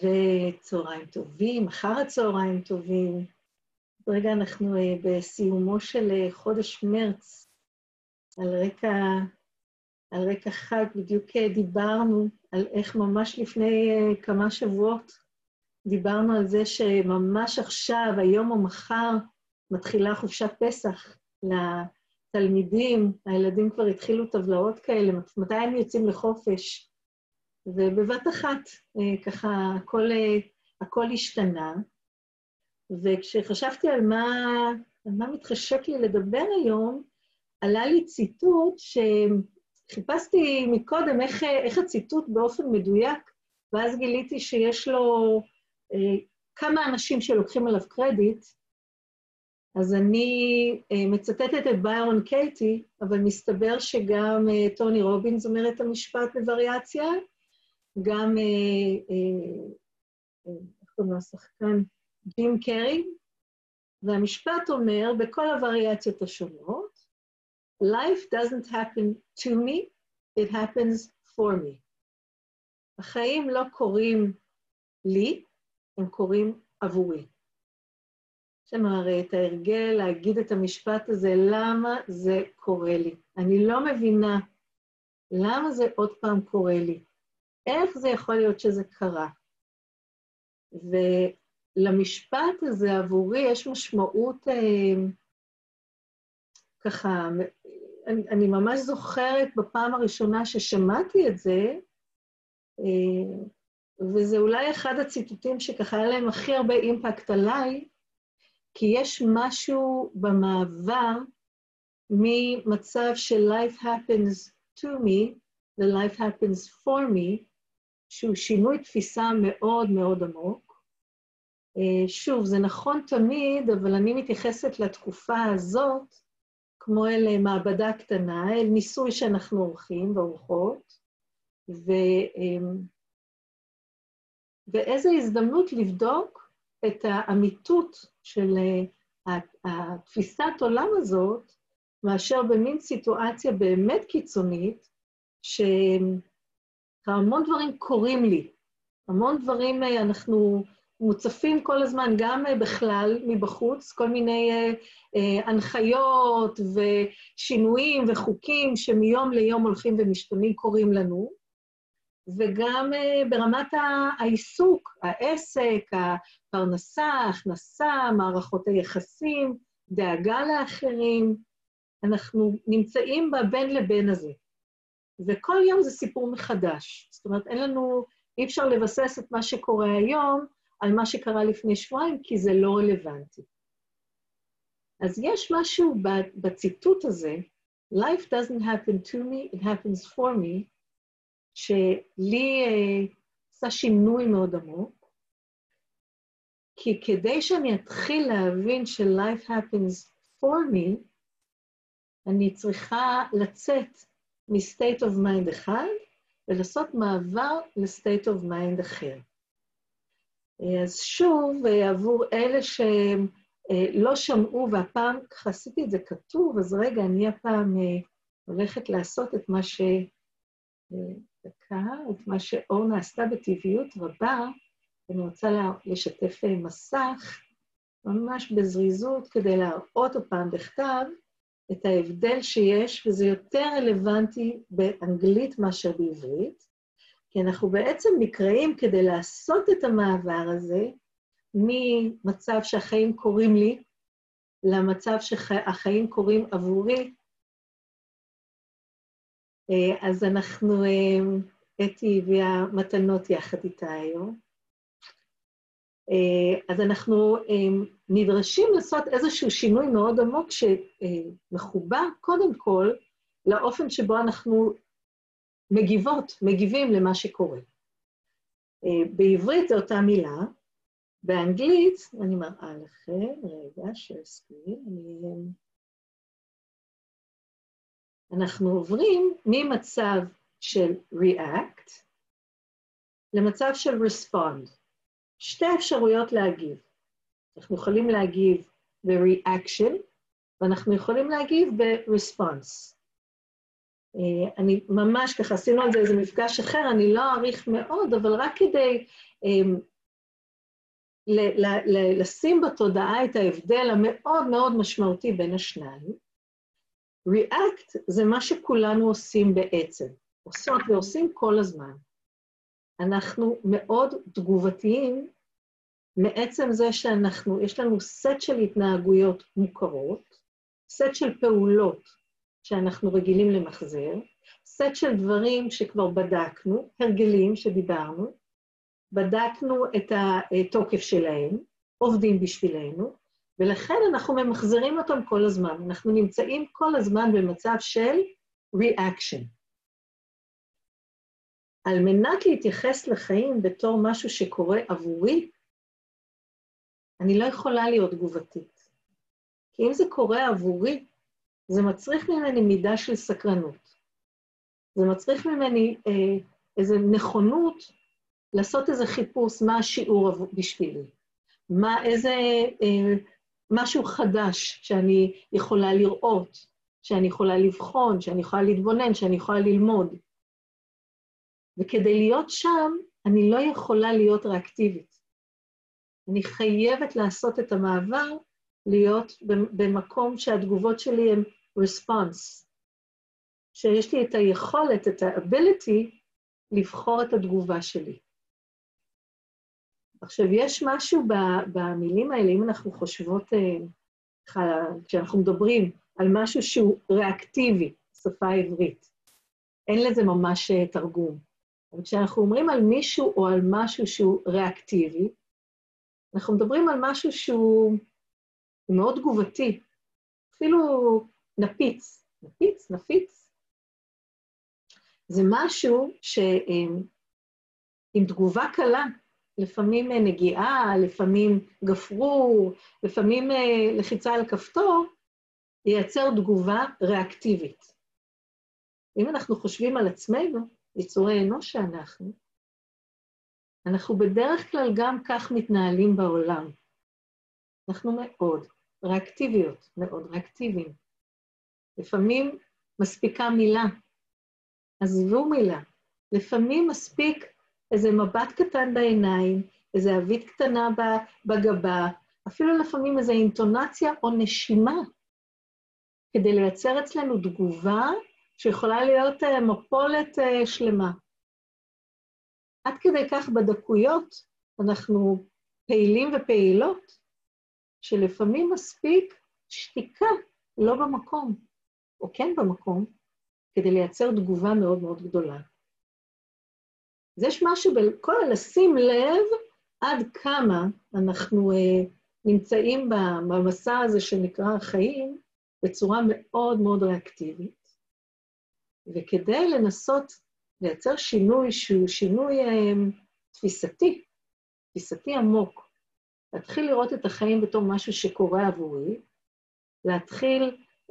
וצהריים טובים, אחר הצהריים טובים. רגע אנחנו אה, בסיומו של אה, חודש מרץ, על רקע, על רקע חג, בדיוק אה, דיברנו על איך ממש לפני כמה שבועות דיברנו על זה שממש עכשיו, היום או מחר, מתחילה חופשת פסח לתלמידים, הילדים כבר התחילו טבלאות כאלה, מתי הם יוצאים לחופש? ובבת אחת, אה, ככה, הכל, אה, הכל השתנה. וכשחשבתי על מה, על מה מתחשק לי לדבר היום, עלה לי ציטוט שחיפשתי מקודם איך, איך הציטוט באופן מדויק, ואז גיליתי שיש לו אה, כמה אנשים שלוקחים עליו קרדיט, אז אני אה, מצטטת את ביירון קייטי, אבל מסתבר שגם אה, טוני רובינס אומר את המשפט בווריאציה, גם, אה, אה, אה, איך קוראים לו השחקן? ג'ים קרי, והמשפט אומר, בכל הווריאציות השונות, Life doesn't happen to me, it happens for me. החיים לא קורים לי, הם קורים עבורי. יש לנו הרי את ההרגל להגיד את המשפט הזה, למה זה קורה לי? אני לא מבינה למה זה עוד פעם קורה לי. איך זה יכול להיות שזה קרה? ולמשפט הזה עבורי יש משמעות אה, ככה, אני, אני ממש זוכרת בפעם הראשונה ששמעתי את זה, אה, וזה אולי אחד הציטוטים שככה היה להם הכי הרבה אימפקט עליי, כי יש משהו במעבר ממצב של life happens to me ל-life happens for me, שהוא שינוי תפיסה מאוד מאוד עמוק. אה, שוב, זה נכון תמיד, אבל אני מתייחסת לתקופה הזאת כמו אל אה, מעבדה קטנה, אל ניסוי שאנחנו עורכים ועורכות, ו... אמ, ואיזו הזדמנות לבדוק את האמיתות של אה, התפיסת עולם הזאת, מאשר במין סיטואציה באמת קיצונית, ש... המון דברים קורים לי. המון דברים אה, אנחנו מוצפים כל הזמן, גם אה, בכלל מבחוץ, כל מיני אה, הנחיות ושינויים וחוקים שמיום ליום הולכים ומשתנים קורים לנו, וגם ברמת העיסוק, העסק, הפרנסה, ההכנסה, מערכות היחסים, דאגה לאחרים, אנחנו נמצאים בבין לבין הזה. וכל יום זה סיפור מחדש. זאת אומרת, אין לנו, אי אפשר לבסס את מה שקורה היום על מה שקרה לפני שבועיים, כי זה לא רלוונטי. אז יש משהו בציטוט הזה, Life doesn't happen to me, it happens for me, שלי uh, עשה שינוי מאוד עמוק, כי כדי שאני אתחיל להבין ש-life happens for me, אני צריכה לצאת מ-state of mind אחד ולעשות מעבר ל-state of mind אחר. אז שוב, עבור אלה שלא שמעו, והפעם ככה עשיתי את זה כתוב, אז רגע, אני הפעם אה, הולכת לעשות את מה ש... אה, דקה, את מה שאורנה עשתה בטבעיות רבה, אני רוצה לשתף אה, מסך ממש בזריזות כדי להראות הפעם בכתב את ההבדל שיש, וזה יותר רלוונטי באנגלית מאשר בעברית, כי אנחנו בעצם נקראים כדי לעשות את המעבר הזה ממצב שהחיים קורים לי למצב שהחיים קורים עבורי. אה, אז אנחנו, אה, אתי הביאה מתנות יחד איתה היום. אה, אז אנחנו אה, נדרשים לעשות איזשהו שינוי מאוד עמוק שמחובר קודם כל לאופן שבו אנחנו מגיבות, מגיבים למה שקורה. אה, בעברית זו אותה מילה, באנגלית, אני מראה לכם, רגע, שהסכים, אני... אנחנו עוברים ממצב של react למצב של respond. שתי אפשרויות להגיב. אנחנו יכולים להגיב ב-reaction, ואנחנו יכולים להגיב ב-response. אה, אני ממש ככה, עשינו על זה איזה מפגש אחר, אני לא אעריך מאוד, אבל רק כדי לשים בתודעה את ההבדל המאוד מאוד משמעותי בין השניים. React זה מה שכולנו עושים בעצם, עושות ועושים כל הזמן. אנחנו מאוד תגובתיים מעצם זה שאנחנו, יש לנו סט של התנהגויות מוכרות, סט של פעולות שאנחנו רגילים למחזר, סט של דברים שכבר בדקנו, הרגלים שדיברנו, בדקנו את התוקף שלהם, עובדים בשבילנו, ולכן אנחנו ממחזרים אותם כל הזמן. אנחנו נמצאים כל הזמן במצב של reaction. על מנת להתייחס לחיים בתור משהו שקורה עבורי, אני לא יכולה להיות תגובתית. כי אם זה קורה עבורי, זה מצריך ממני מידה של סקרנות. זה מצריך ממני אה, איזו נכונות לעשות איזה חיפוש, מה השיעור בשבילי, מה, איזה, אה, משהו חדש שאני יכולה לראות, שאני יכולה לבחון, שאני יכולה להתבונן, שאני יכולה ללמוד. וכדי להיות שם, אני לא יכולה להיות ריאקטיבית. אני חייבת לעשות את המעבר, להיות במקום שהתגובות שלי הן response, שיש לי את היכולת, את ה-ability, לבחור את התגובה שלי. עכשיו, יש משהו במילים האלה, אם אנחנו חושבות, אה, כשאנחנו מדברים על משהו שהוא ריאקטיבי, שפה עברית, אין לזה ממש אה, תרגום. אבל כשאנחנו אומרים על מישהו או על משהו שהוא ריאקטיבי, אנחנו מדברים על משהו שהוא מאוד תגובתי, אפילו נפיץ. נפיץ, נפיץ. זה משהו שעם תגובה קלה, לפעמים נגיעה, לפעמים גפרור, לפעמים אה, לחיצה על כפתור, ייצר תגובה ריאקטיבית. אם אנחנו חושבים על עצמנו, יצורי אנוש שאנחנו, אנחנו בדרך כלל גם כך מתנהלים בעולם. אנחנו מאוד ריאקטיביות, מאוד ריאקטיביים. לפעמים מספיקה מילה, עזבו מילה. לפעמים מספיק איזה מבט קטן בעיניים, איזה אבית קטנה בגבה, אפילו לפעמים איזו אינטונציה או נשימה, כדי לייצר אצלנו תגובה שיכולה להיות אה, מפולת אה, שלמה. עד כדי כך בדקויות אנחנו פעילים ופעילות, שלפעמים מספיק שתיקה לא במקום, או כן במקום, כדי לייצר תגובה מאוד מאוד גדולה. אז יש משהו בכל לשים לב עד כמה אנחנו uh, נמצאים במסע הזה שנקרא החיים בצורה מאוד מאוד ריאקטיבית, וכדי לנסות לייצר שינוי שהוא שינוי uh, תפיסתי, תפיסתי עמוק, להתחיל לראות את החיים בתור משהו שקורה עבורי, להתחיל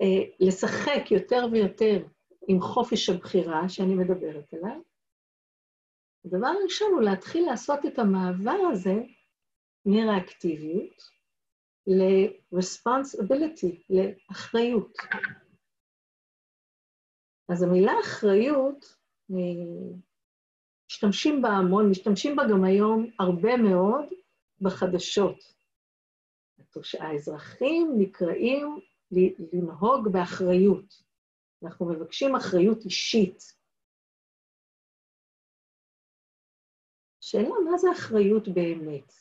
uh, לשחק יותר ויותר עם חופש הבחירה שאני מדברת עליו, הדבר הראשון הוא להתחיל לעשות את המעבר הזה מריאקטיביות ל-responsibility, לאחריות. אז המילה אחריות, משתמשים בה המון, משתמשים בה גם היום הרבה מאוד בחדשות. האזרחים נקראים לנהוג באחריות. אנחנו מבקשים אחריות אישית. השאלה, מה זה אחריות באמת?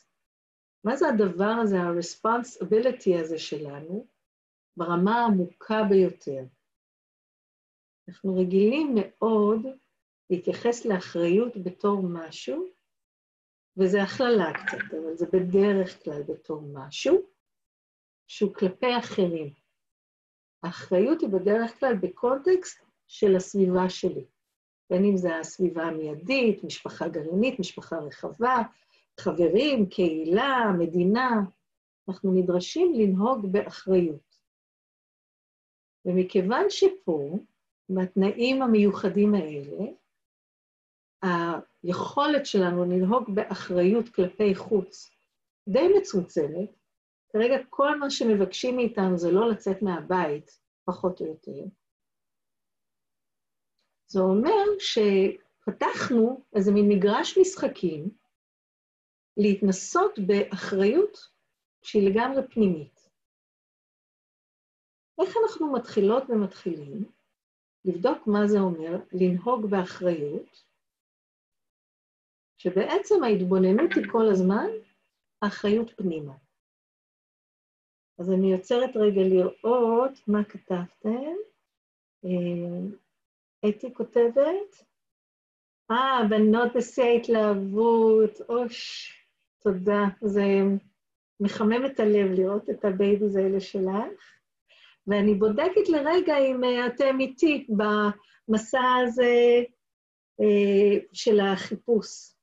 מה זה הדבר הזה, ה-responsibility הזה שלנו, ברמה העמוקה ביותר? אנחנו רגילים מאוד להתייחס לאחריות בתור משהו, וזה הכללה קצת, אבל זה בדרך כלל בתור משהו שהוא כלפי אחרים. האחריות היא בדרך כלל בקונטקסט של הסביבה שלי. בין אם זה הסביבה המיידית, משפחה גרעינית, משפחה רחבה, חברים, קהילה, מדינה, אנחנו נדרשים לנהוג באחריות. ומכיוון שפה, בתנאים המיוחדים האלה, היכולת שלנו לנהוג באחריות כלפי חוץ די מצומצמת, כרגע כל מה שמבקשים מאיתנו זה לא לצאת מהבית, פחות או יותר, זה אומר שפתחנו איזה מין מגרש משחקים להתנסות באחריות שהיא לגמרי פנימית. איך אנחנו מתחילות ומתחילים לבדוק מה זה אומר לנהוג באחריות, שבעצם ההתבוננות היא כל הזמן אחריות פנימה. אז אני יוצרת רגע לראות מה כתבתם. אה, אתי כותבת, אה, בנות בשיא ההתלהבות, אוש, תודה. זה מחמם את הלב לראות את ה babies האלה שלך. ואני בודקת לרגע אם אה, אתם איתי במסע הזה אה, של החיפוש.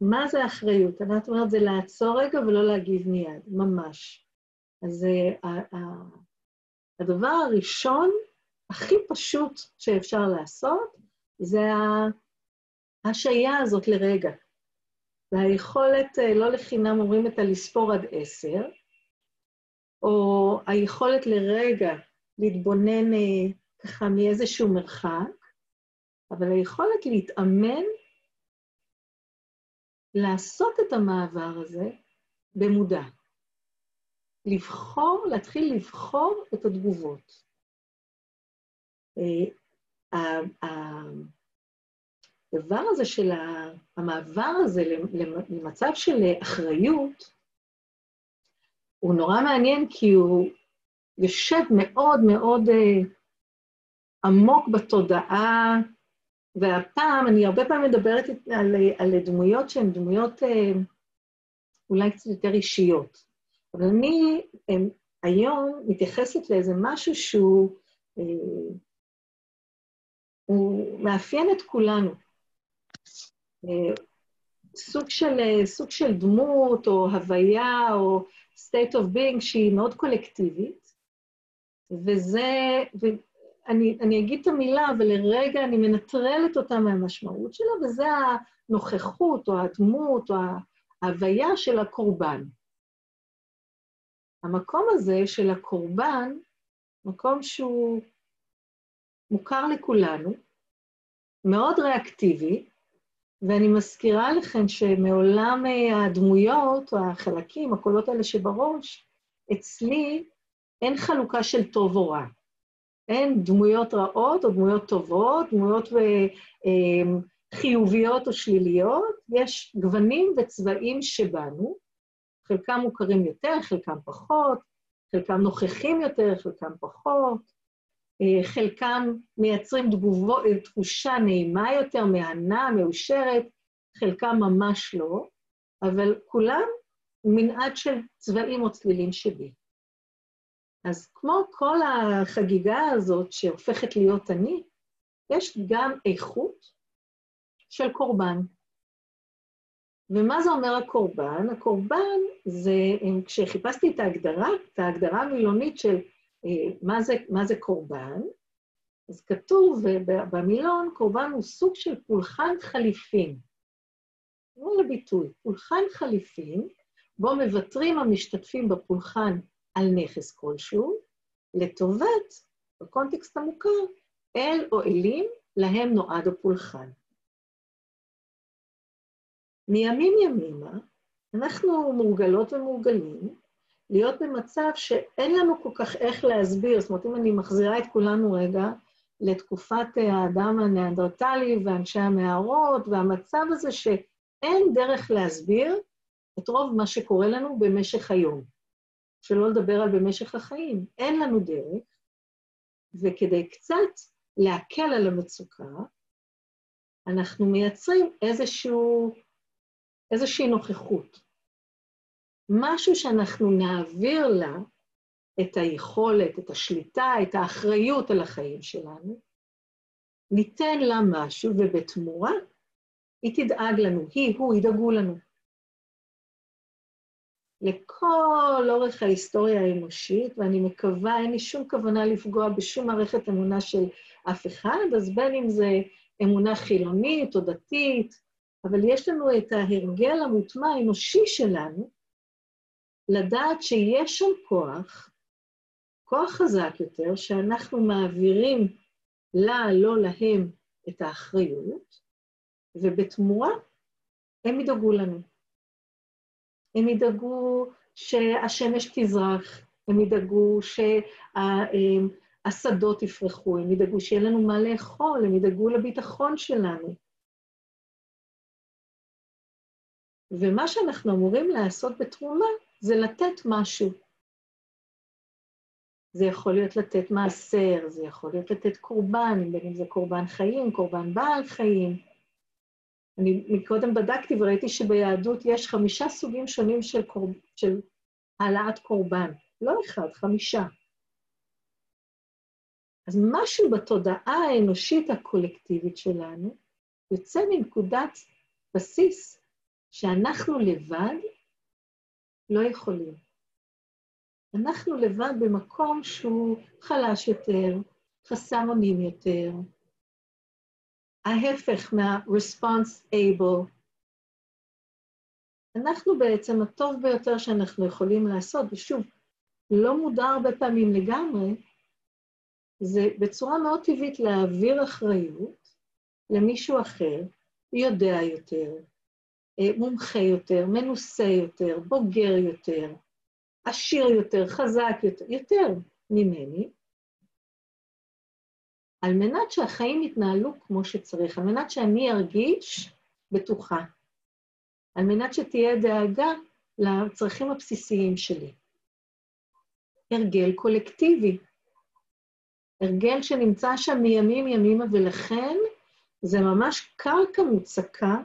מה זה אחריות? אני אומרת, זה לעצור רגע ולא להגיב מיד, ממש. אז אה, הדבר הראשון, הכי פשוט שאפשר לעשות, זה ההשעיה הזאת לרגע. והיכולת, לא לחינם אומרים את הלספור עד עשר, או היכולת לרגע להתבונן אה, ככה מאיזשהו מרחק, אבל היכולת להתאמן, לעשות את המעבר הזה במודע. לבחור, להתחיל לבחור את התגובות. אה, הדבר הזה של המעבר הזה למצב של אחריות, הוא נורא מעניין כי הוא יושב מאוד מאוד uh, עמוק בתודעה, והפעם, אני הרבה פעמים מדברת על, על דמויות שהן דמויות uh, אולי קצת יותר אישיות, אבל אני הם, היום מתייחסת לאיזה משהו שהוא uh, הוא מאפיין את כולנו. Uh, סוג של, סוג של דמות או הוויה או state of being שהיא מאוד קולקטיבית, וזה, ואני אני אגיד את המילה, אבל לרגע אני מנטרלת אותה מהמשמעות שלה, וזה הנוכחות או הדמות או ההוויה של הקורבן. המקום הזה של הקורבן, מקום שהוא מוכר לכולנו, מאוד ריאקטיבי, ואני מזכירה לכם שמעולם אה, הדמויות, או החלקים, הקולות האלה שבראש, אצלי אין חלוקה של טוב או רע. אין דמויות רעות או דמויות טובות, דמויות ו, אה, חיוביות או שליליות, יש גוונים וצבעים שבנו, חלקם מוכרים יותר, חלקם פחות, חלקם נוכחים יותר, חלקם פחות, אה, חלקם מייצרים תגובו, תחושה נעימה יותר, מהנה, מאושרת, חלקם ממש לא, אבל כולם מנעד של צבעים או צלילים שבי. אז כמו כל החגיגה הזאת שהופכת להיות אני, יש גם איכות של קורבן. ומה זה אומר הקורבן? הקורבן זה, כשחיפשתי את ההגדרה, את ההגדרה המילונית של אה, מה זה, מה זה קורבן? אז כתוב במילון, קורבן הוא סוג של פולחן חליפין. תראו לביטוי, פולחן חליפין, בו מוותרים המשתתפים בפולחן על נכס כלשהו, לטובת, בקונטקסט המוכר, אל או אלים להם נועד הפולחן. מימים ימימה, אנחנו מורגלות ומורגלים להיות במצב שאין לנו כל כך איך להסביר, זאת אומרת, אם אני מחזירה את כולנו רגע לתקופת האדם הניאנדרטלי ואנשי המערות, והמצב הזה שאין דרך להסביר את רוב מה שקורה לנו במשך היום. שלא לדבר על במשך החיים. אין לנו דרך, וכדי קצת להקל על המצוקה, אנחנו מייצרים איזשהו, איזושהי נוכחות. משהו שאנחנו נעביר לה את היכולת, את השליטה, את האחריות על החיים שלנו, ניתן לה משהו, ובתמורה היא תדאג לנו, היא, הוא, ידאגו לנו. לכל אורך ההיסטוריה האנושית, ואני מקווה, אין לי שום כוונה לפגוע בשום מערכת אמונה של אף אחד, אז בין אם זה אמונה חילונית או דתית, אבל יש לנו את ההרגל המוטמע האנושי שלנו, לדעת שיש שם כוח, כוח חזק יותר, שאנחנו מעבירים לה, לא להם, את האחריות, ובתמורה הם ידאגו לנו. הם ידאגו שהשמש תזרח, הם ידאגו שהשדות יפרחו, הם ידאגו שיהיה לנו מה לאכול, הם ידאגו לביטחון שלנו. ומה שאנחנו אמורים לעשות בתרומה זה לתת משהו. זה יכול להיות לתת מעשר, זה יכול להיות לתת קורבן, בין אם זה קורבן חיים, קורבן בעל חיים. אני מקודם בדקתי וראיתי שביהדות יש חמישה סוגים שונים של, קור... של העלאת קורבן. לא אחד, חמישה. אז משהו בתודעה האנושית הקולקטיבית שלנו יוצא מנקודת בסיס שאנחנו לבד לא יכולים. אנחנו לבד במקום שהוא חלש יותר, חסר אונים יותר, ההפך מה-response able. אנחנו בעצם הטוב ביותר שאנחנו יכולים לעשות, ושוב, לא מודע הרבה פעמים לגמרי, זה בצורה מאוד טבעית להעביר אחריות למישהו אחר, יודע יותר, מומחה יותר, מנוסה יותר, בוגר יותר, עשיר יותר, חזק יותר, יותר ממני, על מנת שהחיים יתנהלו כמו שצריך, על מנת שאני ארגיש בטוחה, על מנת שתהיה דאגה לצרכים הבסיסיים שלי. הרגל קולקטיבי, הרגל שנמצא שם מימים ימימה, ולכן זה ממש קרקע מוצקה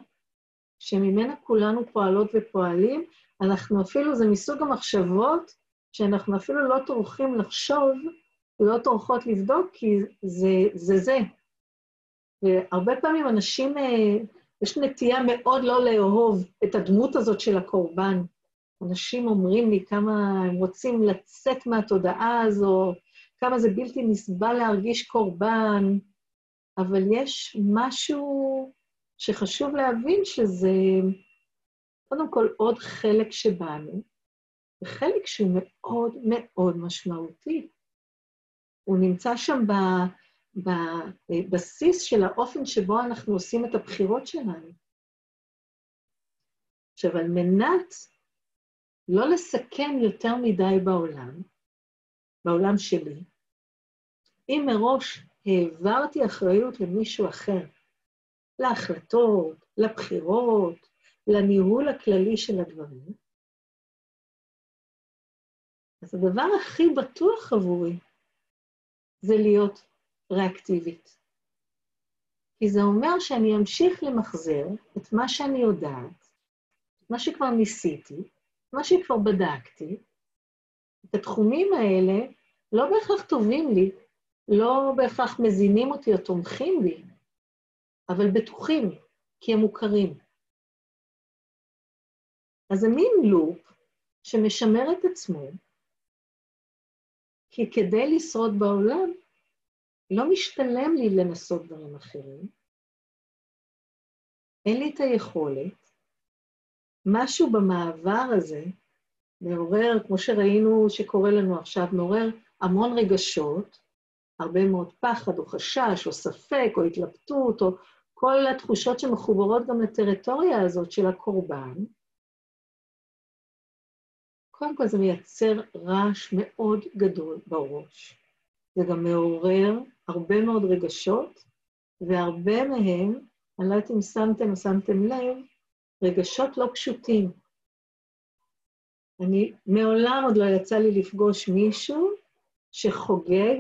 שממנה כולנו פועלות ופועלים. אנחנו אפילו, זה מסוג המחשבות שאנחנו אפילו לא טורחים לחשוב, לא טורחות לבדוק, כי זה זה. זה. והרבה פעמים אנשים, אה, יש נטייה מאוד לא לאהוב את הדמות הזאת של הקורבן. אנשים אומרים לי כמה הם רוצים לצאת מהתודעה הזו, כמה זה בלתי נסבל להרגיש קורבן, אבל יש משהו שחשוב להבין שזה קודם כל עוד חלק שבנו, וחלק שהוא מאוד מאוד משמעותי. הוא נמצא שם בבסיס של האופן שבו אנחנו עושים את הבחירות שלנו. עכשיו, על מנת לא לסכן יותר מדי בעולם, בעולם שלי, אם מראש העברתי אחריות למישהו אחר, להחלטות, לבחירות, לניהול הכללי של הדברים, אז הדבר הכי בטוח עבורי זה להיות ריאקטיבית. כי זה אומר שאני אמשיך למחזר את מה שאני יודעת, את מה שכבר ניסיתי, את מה שכבר בדקתי. את התחומים האלה לא בהכרח טובים לי, לא בהכרח מזינים אותי או תומכים בי, אבל בטוחים, כי הם מוכרים. אז זה מין לופ שמשמר את עצמו, כי כדי לשרוד בעולם, לא משתלם לי לנסות דברים אחרים, אין לי את היכולת, משהו במעבר הזה מעורר, כמו שראינו שקורה לנו עכשיו, מעורר המון רגשות, הרבה מאוד פחד או חשש או ספק או התלבטות, או כל התחושות שמחוברות גם לטריטוריה הזאת של הקורבן, קודם כל זה מייצר רעש מאוד גדול בראש. זה גם מעורר הרבה מאוד רגשות, והרבה מהם, אני לא יודעת אם שמתם או שמתם לב, רגשות לא פשוטים. אני, מעולם עוד לא יצא לי לפגוש מישהו שחוגג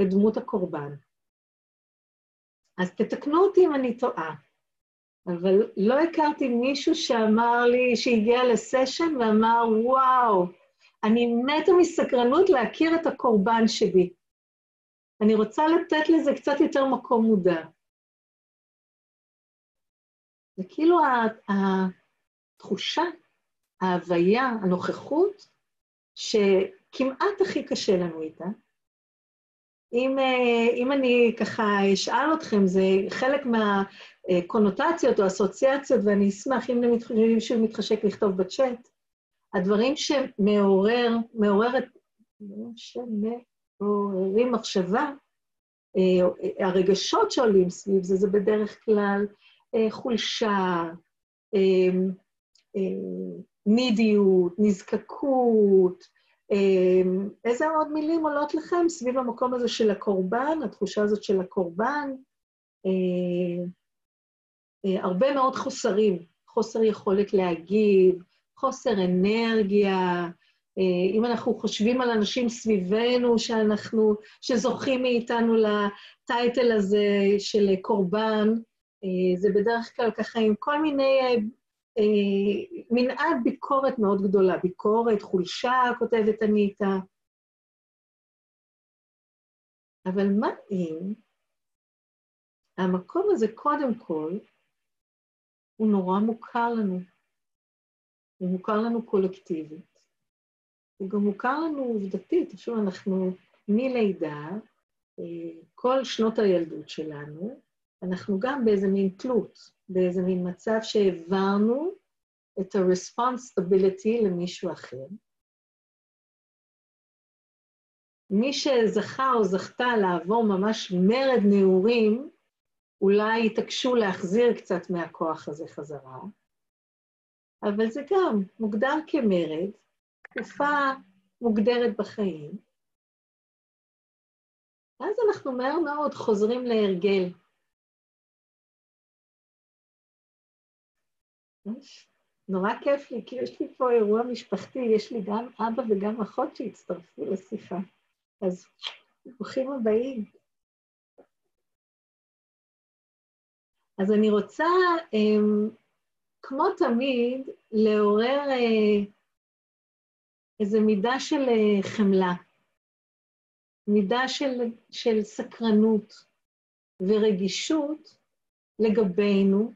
את דמות הקורבן. אז תתקנו אותי אם אני טועה, אבל לא הכרתי מישהו שאמר לי, שהגיע לסשן ואמר, וואו, אני מתה מסקרנות להכיר את הקורבן שבי. אני רוצה לתת לזה קצת יותר מקום מודע. זה כאילו התחושה, ההוויה, הנוכחות, שכמעט הכי קשה לנו איתה, אם, אה, אם אני ככה אשאל אתכם, זה חלק מהקונוטציות או אסוציאציות, ואני אשמח אם מישהו מתחשק לכתוב בצ'אט, הדברים שמעורר, מעוררת, שמעוררים מחשבה, אה, הרגשות שעולים סביב זה, זה בדרך כלל אה, חולשה, נידיות, נזקקות, איזה עוד מילים עולות לכם סביב המקום הזה של הקורבן, התחושה הזאת של הקורבן? אה, אה, הרבה מאוד חוסרים, חוסר יכולת להגיב, חוסר אנרגיה. אה, אם אנחנו חושבים על אנשים סביבנו שאנחנו, שזוכים מאיתנו לטייטל הזה של קורבן, זה בדרך כלל ככה עם כל מיני מנעד ביקורת מאוד גדולה, ביקורת, חולשה, כותבת אניטה. אבל מה אם המקום הזה, קודם כל, הוא נורא מוכר לנו. הוא מוכר לנו קולקטיבית. הוא גם מוכר לנו עובדתית. עכשיו אנחנו מלידה, אה, כל שנות הילדות שלנו, אנחנו גם באיזה מין תלות. באיזה מין מצב שהעברנו את ה-responsibility למישהו אחר. מי שזכה או זכתה לעבור ממש מרד נעורים, אולי יתעקשו להחזיר קצת מהכוח הזה חזרה, אבל זה גם מוגדר כמרד, תקופה מוגדרת בחיים, ואז אנחנו מהר מאוד חוזרים להרגל. נורא כיף לי, כי יש לי פה אירוע משפחתי, יש לי גם אבא וגם אחות שהצטרפו לשיחה. אז ברוכים הבאים. אז אני רוצה, אמ, כמו תמיד, לעורר אה, איזו מידה של אה, חמלה, מידה של, של סקרנות ורגישות לגבינו,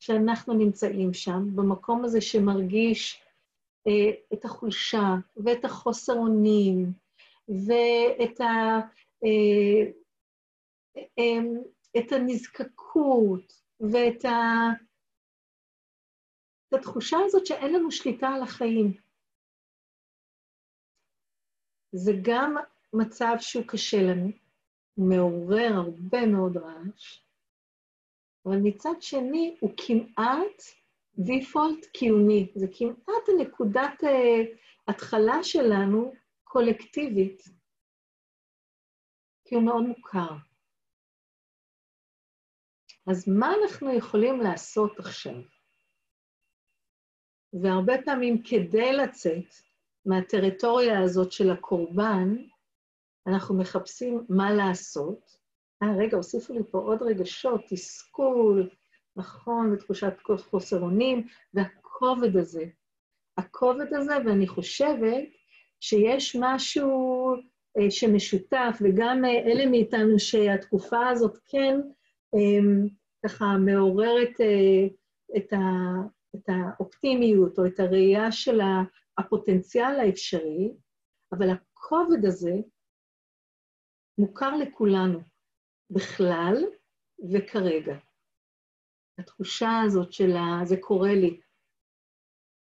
שאנחנו נמצאים שם, במקום הזה שמרגיש אה, את החולשה ואת החוסר אונים ואת ה, אה, אה, את הנזקקות ואת ה, את התחושה הזאת שאין לנו שליטה על החיים. זה גם מצב שהוא קשה לנו, מעורר הרבה מאוד רעש, אבל מצד שני הוא כמעט דיפולט קיומי, זה כמעט הנקודת uh, התחלה שלנו קולקטיבית, כי הוא מאוד מוכר. אז מה אנחנו יכולים לעשות עכשיו? והרבה פעמים כדי לצאת מהטריטוריה הזאת של הקורבן, אנחנו מחפשים מה לעשות, אה, רגע, הוסיפו לי פה עוד רגשות, תסכול, נכון, ותחושת חוסר אונים, והכובד הזה. הכובד הזה, ואני חושבת שיש משהו אה, שמשותף, וגם אה, אלה מאיתנו שהתקופה הזאת כן אה, ככה מעוררת אה, את, ה, את האופטימיות או את הראייה של הפוטנציאל האפשרי, אבל הכובד הזה מוכר לכולנו. בכלל וכרגע. התחושה הזאת של ה... זה קורה לי.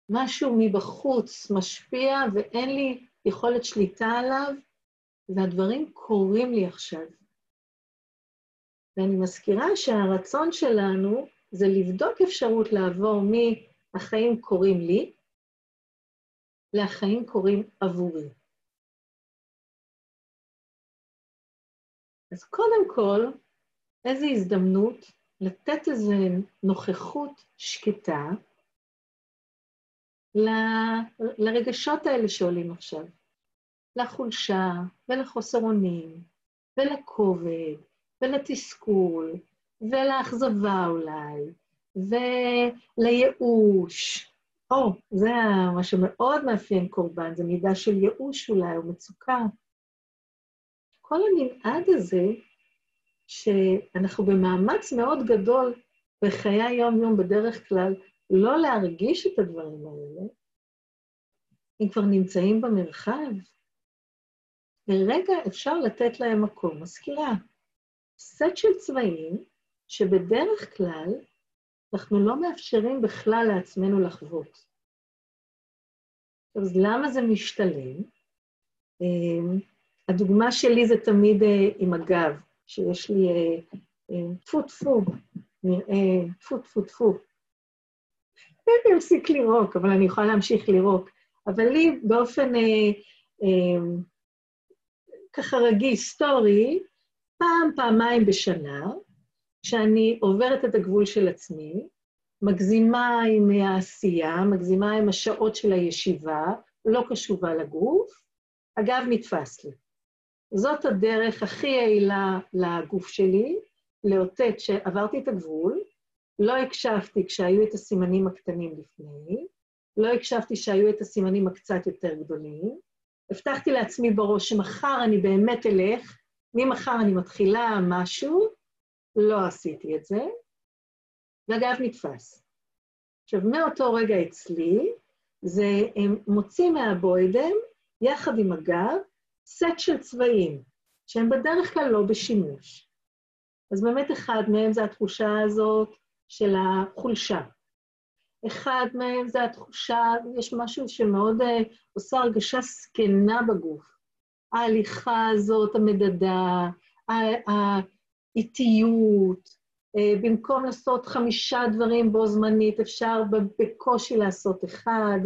משהו מבחוץ משפיע ואין לי יכולת שליטה עליו, והדברים קורים לי עכשיו. ואני מזכירה שהרצון שלנו זה לבדוק אפשרות לעבור מ"החיים קורים לי" ל"החיים קורים עבורי". אז קודם כל, איזו הזדמנות לתת איזו נוכחות שקטה ל... לרגשות האלה שעולים עכשיו, לחולשה ולחוסר אונים ולכובד ולתסכול ולאכזבה אולי ולייאוש. או, זה מה שמאוד מאפיין קורבן, זה מידה של ייאוש אולי או מצוקה. כל המנעד הזה, שאנחנו במאמץ מאוד גדול בחיי היום-יום בדרך כלל לא להרגיש את הדברים האלה, הם כבר נמצאים במרחב, לרגע אפשר לתת להם מקום. מזכירה, סט של צבעים שבדרך כלל אנחנו לא מאפשרים בכלל לעצמנו לחוות. אז למה זה משתלם? הדוגמה שלי זה תמיד uh, עם הגב, שיש לי uh, uh, טפו טפו, נראה טפו טפו טפו. הפסיק לירוק, אבל אני יכולה להמשיך לירוק. אבל לי באופן אה, אה, ככה רגיל, היסטורי, פעם, פעמיים בשנה, כשאני עוברת את הגבול של עצמי, מגזימה עם העשייה, מגזימה עם השעות של הישיבה, לא קשובה לגוף, אגב, נתפס לי. זאת הדרך הכי יעילה לגוף שלי, לאותת שעברתי את הגבול, לא הקשבתי כשהיו את הסימנים הקטנים לפני, לא הקשבתי כשהיו את הסימנים הקצת יותר גדולים, הבטחתי לעצמי בראש שמחר אני באמת אלך, ממחר אני מתחילה משהו, לא עשיתי את זה, ואגב, נתפס. עכשיו, מאותו רגע אצלי, זה הם מוצאים מהבוידם, יחד עם הגב, סט של צבעים, שהם בדרך כלל לא בשימוש. אז באמת אחד מהם זה התחושה הזאת של החולשה. אחד מהם זה התחושה, יש משהו שמאוד uh, עושה הרגשה זקנה בגוף. ההליכה הזאת, המדדה, האיטיות, uh, במקום לעשות חמישה דברים בו זמנית, אפשר בקושי לעשות אחד,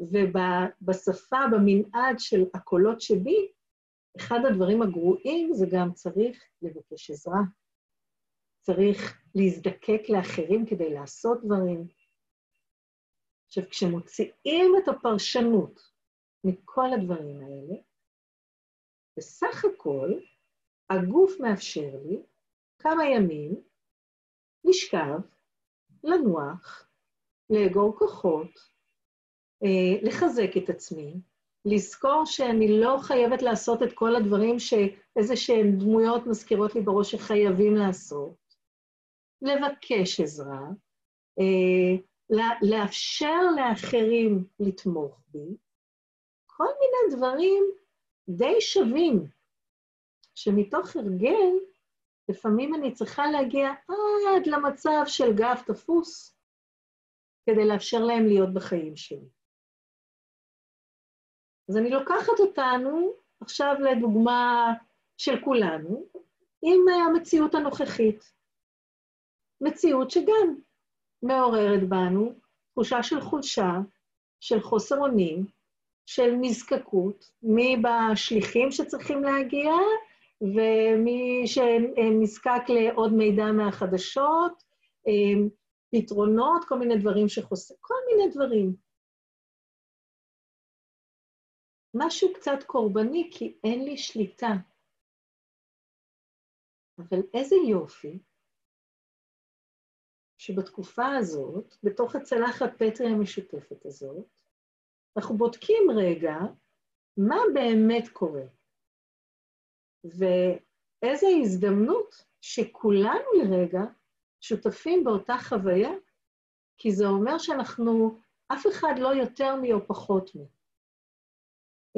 ובשפה, במנעד של הקולות שבי, אחד הדברים הגרועים זה גם צריך לבקש עזרה. צריך להזדקק לאחרים כדי לעשות דברים. עכשיו, כשמוציאים את הפרשנות מכל הדברים האלה, בסך הכל הגוף מאפשר לי כמה ימים לשכב, לנוח, לאגור כוחות, לחזק את עצמי, לזכור שאני לא חייבת לעשות את כל הדברים שאיזה שהן דמויות מזכירות לי בראש שחייבים לעשות, לבקש עזרה, אה, לאפשר לאחרים לתמוך בי, כל מיני דברים די שווים, שמתוך הרגל, לפעמים אני צריכה להגיע עד למצב של גב תפוס, כדי לאפשר להם להיות בחיים שלי. אז אני לוקחת אותנו עכשיו לדוגמה של כולנו, עם המציאות הנוכחית. מציאות שגם מעוררת בנו תחושה של חולשה, של חוסר אונים, של נזקקות, מי בשליחים שצריכים להגיע, ומי שנזקק לעוד מידע מהחדשות, אה, פתרונות, כל מיני דברים שחוסר, כל מיני דברים. משהו קצת קורבני, כי אין לי שליטה. אבל איזה יופי שבתקופה הזאת, בתוך הצלחת פטרי המשותפת הזאת, אנחנו בודקים רגע מה באמת קורה, ואיזו הזדמנות שכולנו לרגע שותפים באותה חוויה, כי זה אומר שאנחנו, אף אחד לא יותר מי או פחות מי.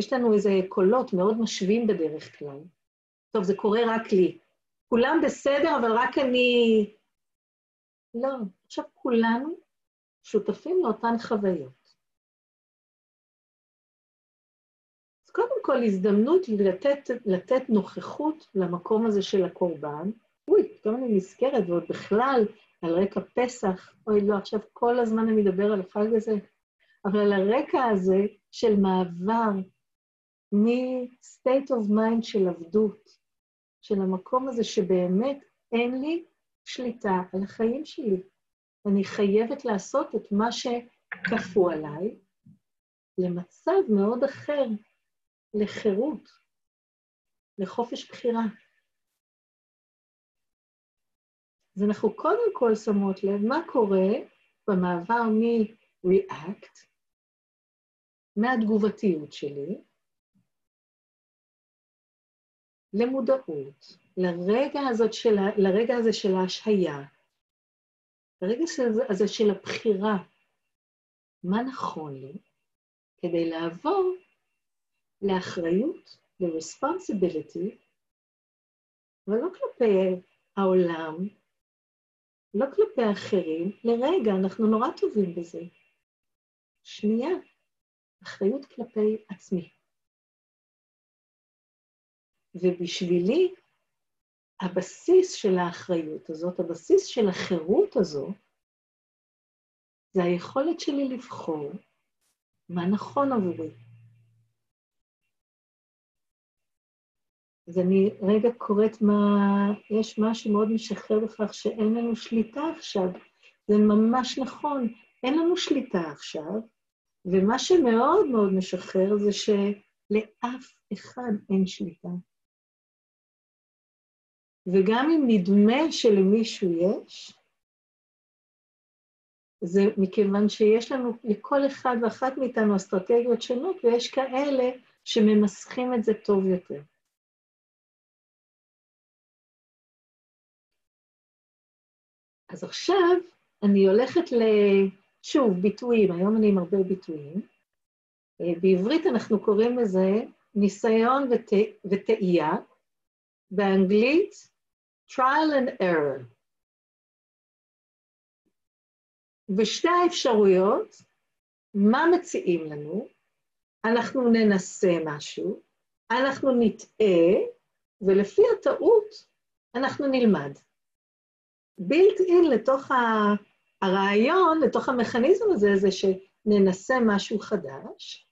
יש לנו איזה קולות מאוד משווים בדרך כלל. טוב, זה קורה רק לי. כולם בסדר, אבל רק אני לא, עכשיו כולנו שותפים לאותן חוויות. אז קודם כל, הזדמנות לתת, לתת נוכחות למקום הזה של הקורבן. אוי, פתאום אני נזכרת, ועוד בכלל, על רקע פסח, אוי, לא, עכשיו כל הזמן אני מדבר על החג הזה, אבל על הרקע הזה של מעבר מ-state of mind של עבדות, של המקום הזה שבאמת אין לי שליטה על החיים שלי. אני חייבת לעשות את מה שכפו עליי למצב מאוד אחר, לחירות, לחופש בחירה. אז אנחנו קודם כל שמות לב מה קורה במעבר מ-react, מהתגובתיות שלי, למודעות, לרגע, הזאת של, לרגע הזה של ההשהיה, לרגע הזה של הבחירה, מה נכון לי, כדי לעבור לאחריות, ל-responsibility, אבל לא כלפי העולם, לא כלפי האחרים, לרגע, אנחנו נורא טובים בזה. שנייה, אחריות כלפי עצמי. ובשבילי, הבסיס של האחריות הזאת, הבסיס של החירות הזו, זה היכולת שלי לבחור מה נכון עבורי. אז אני רגע קוראת מה... יש משהו מאוד משחרר בכך שאין לנו שליטה עכשיו. זה ממש נכון, אין לנו שליטה עכשיו, ומה שמאוד מאוד משחרר זה שלאף אחד אין שליטה. וגם אם נדמה שלמישהו יש, זה מכיוון שיש לנו, לכל אחד ואחת מאיתנו אסטרטגיות שונות, ויש כאלה שממסכים את זה טוב יותר. אז עכשיו אני הולכת ל... שוב, ביטויים, היום אני עם הרבה ביטויים. אה, בעברית אנחנו קוראים לזה ניסיון. וטעייה, באנגלית trial and error. ושתי האפשרויות, מה מציעים לנו? אנחנו ננסה משהו, אנחנו נטעה, ולפי הטעות אנחנו נלמד. בילט אין לתוך הרעיון, לתוך המכניזם הזה, זה שננסה משהו חדש,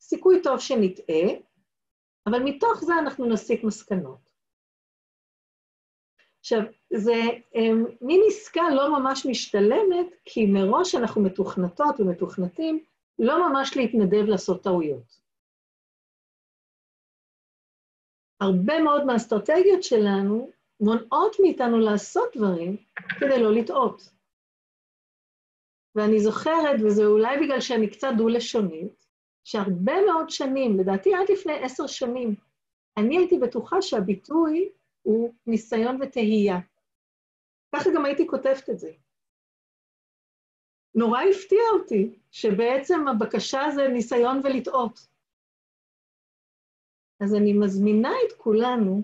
סיכוי טוב שנטעה, אבל מתוך זה אנחנו נסיק מסקנות. עכשיו, זה אמ, מין עסקה לא ממש משתלמת, כי מראש אנחנו מתוכנתות ומתוכנתים לא ממש להתנדב לעשות טעויות. הרבה מאוד מהאסטרטגיות שלנו מונעות מאיתנו לעשות דברים כדי לא לטעות. ואני זוכרת, וזה אולי בגלל שאני קצת דו-לשונית, שהרבה מאוד שנים, לדעתי עד לפני עשר שנים, אני הייתי בטוחה שהביטוי הוא ניסיון ותהייה. ככה גם הייתי כותבת את זה. נורא הפתיע אותי שבעצם הבקשה זה ניסיון ולטעות. אז אני מזמינה את כולנו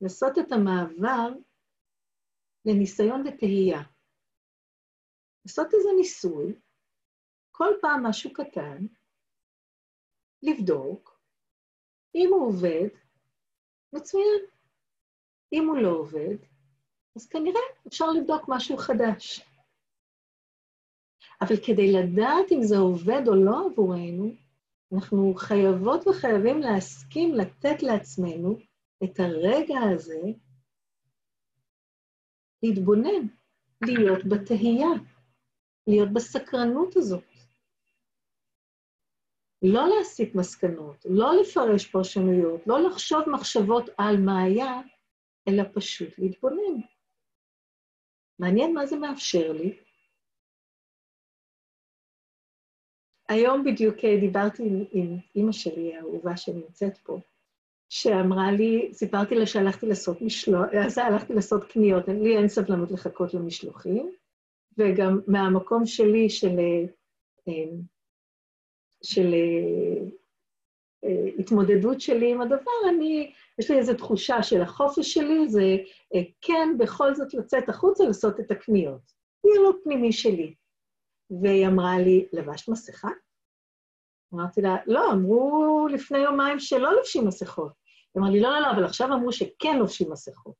לעשות את המעבר לניסיון ותהייה. לעשות איזה ניסוי, כל פעם משהו קטן, לבדוק, אם הוא עובד, מצוין. אם הוא לא עובד, אז כנראה אפשר לבדוק משהו חדש. אבל כדי לדעת אם זה עובד או לא עבורנו, אנחנו חייבות וחייבים להסכים לתת לעצמנו את הרגע הזה להתבונן, להיות בתהייה, להיות בסקרנות הזאת. לא להסיק מסקנות, לא לפרש פרשנויות, לא לחשוב מחשבות על מה היה, אלא פשוט להתבונן. מעניין מה זה מאפשר לי. היום בדיוק דיברתי עם, עם אימא שלי, האהובה שנמצאת פה, שאמרה לי, סיפרתי לה שהלכתי לעשות משלוח, אז הלכתי לעשות קניות, לי אין סבלנות לחכות למשלוחים, וגם מהמקום שלי של, אה, של אה, אה, התמודדות שלי עם הדבר, אני, יש לי איזו תחושה של החופש שלי, זה כן בכל זאת לצאת החוצה לעשות את הקניות. דיאלוג פנימי שלי. והיא אמרה לי, לבשת מסכה? אמרתי לה, לא, אמרו לפני יומיים שלא לובשים מסכות. היא אמרה לי, לא, לא, לא, אבל עכשיו אמרו שכן לובשים מסכות.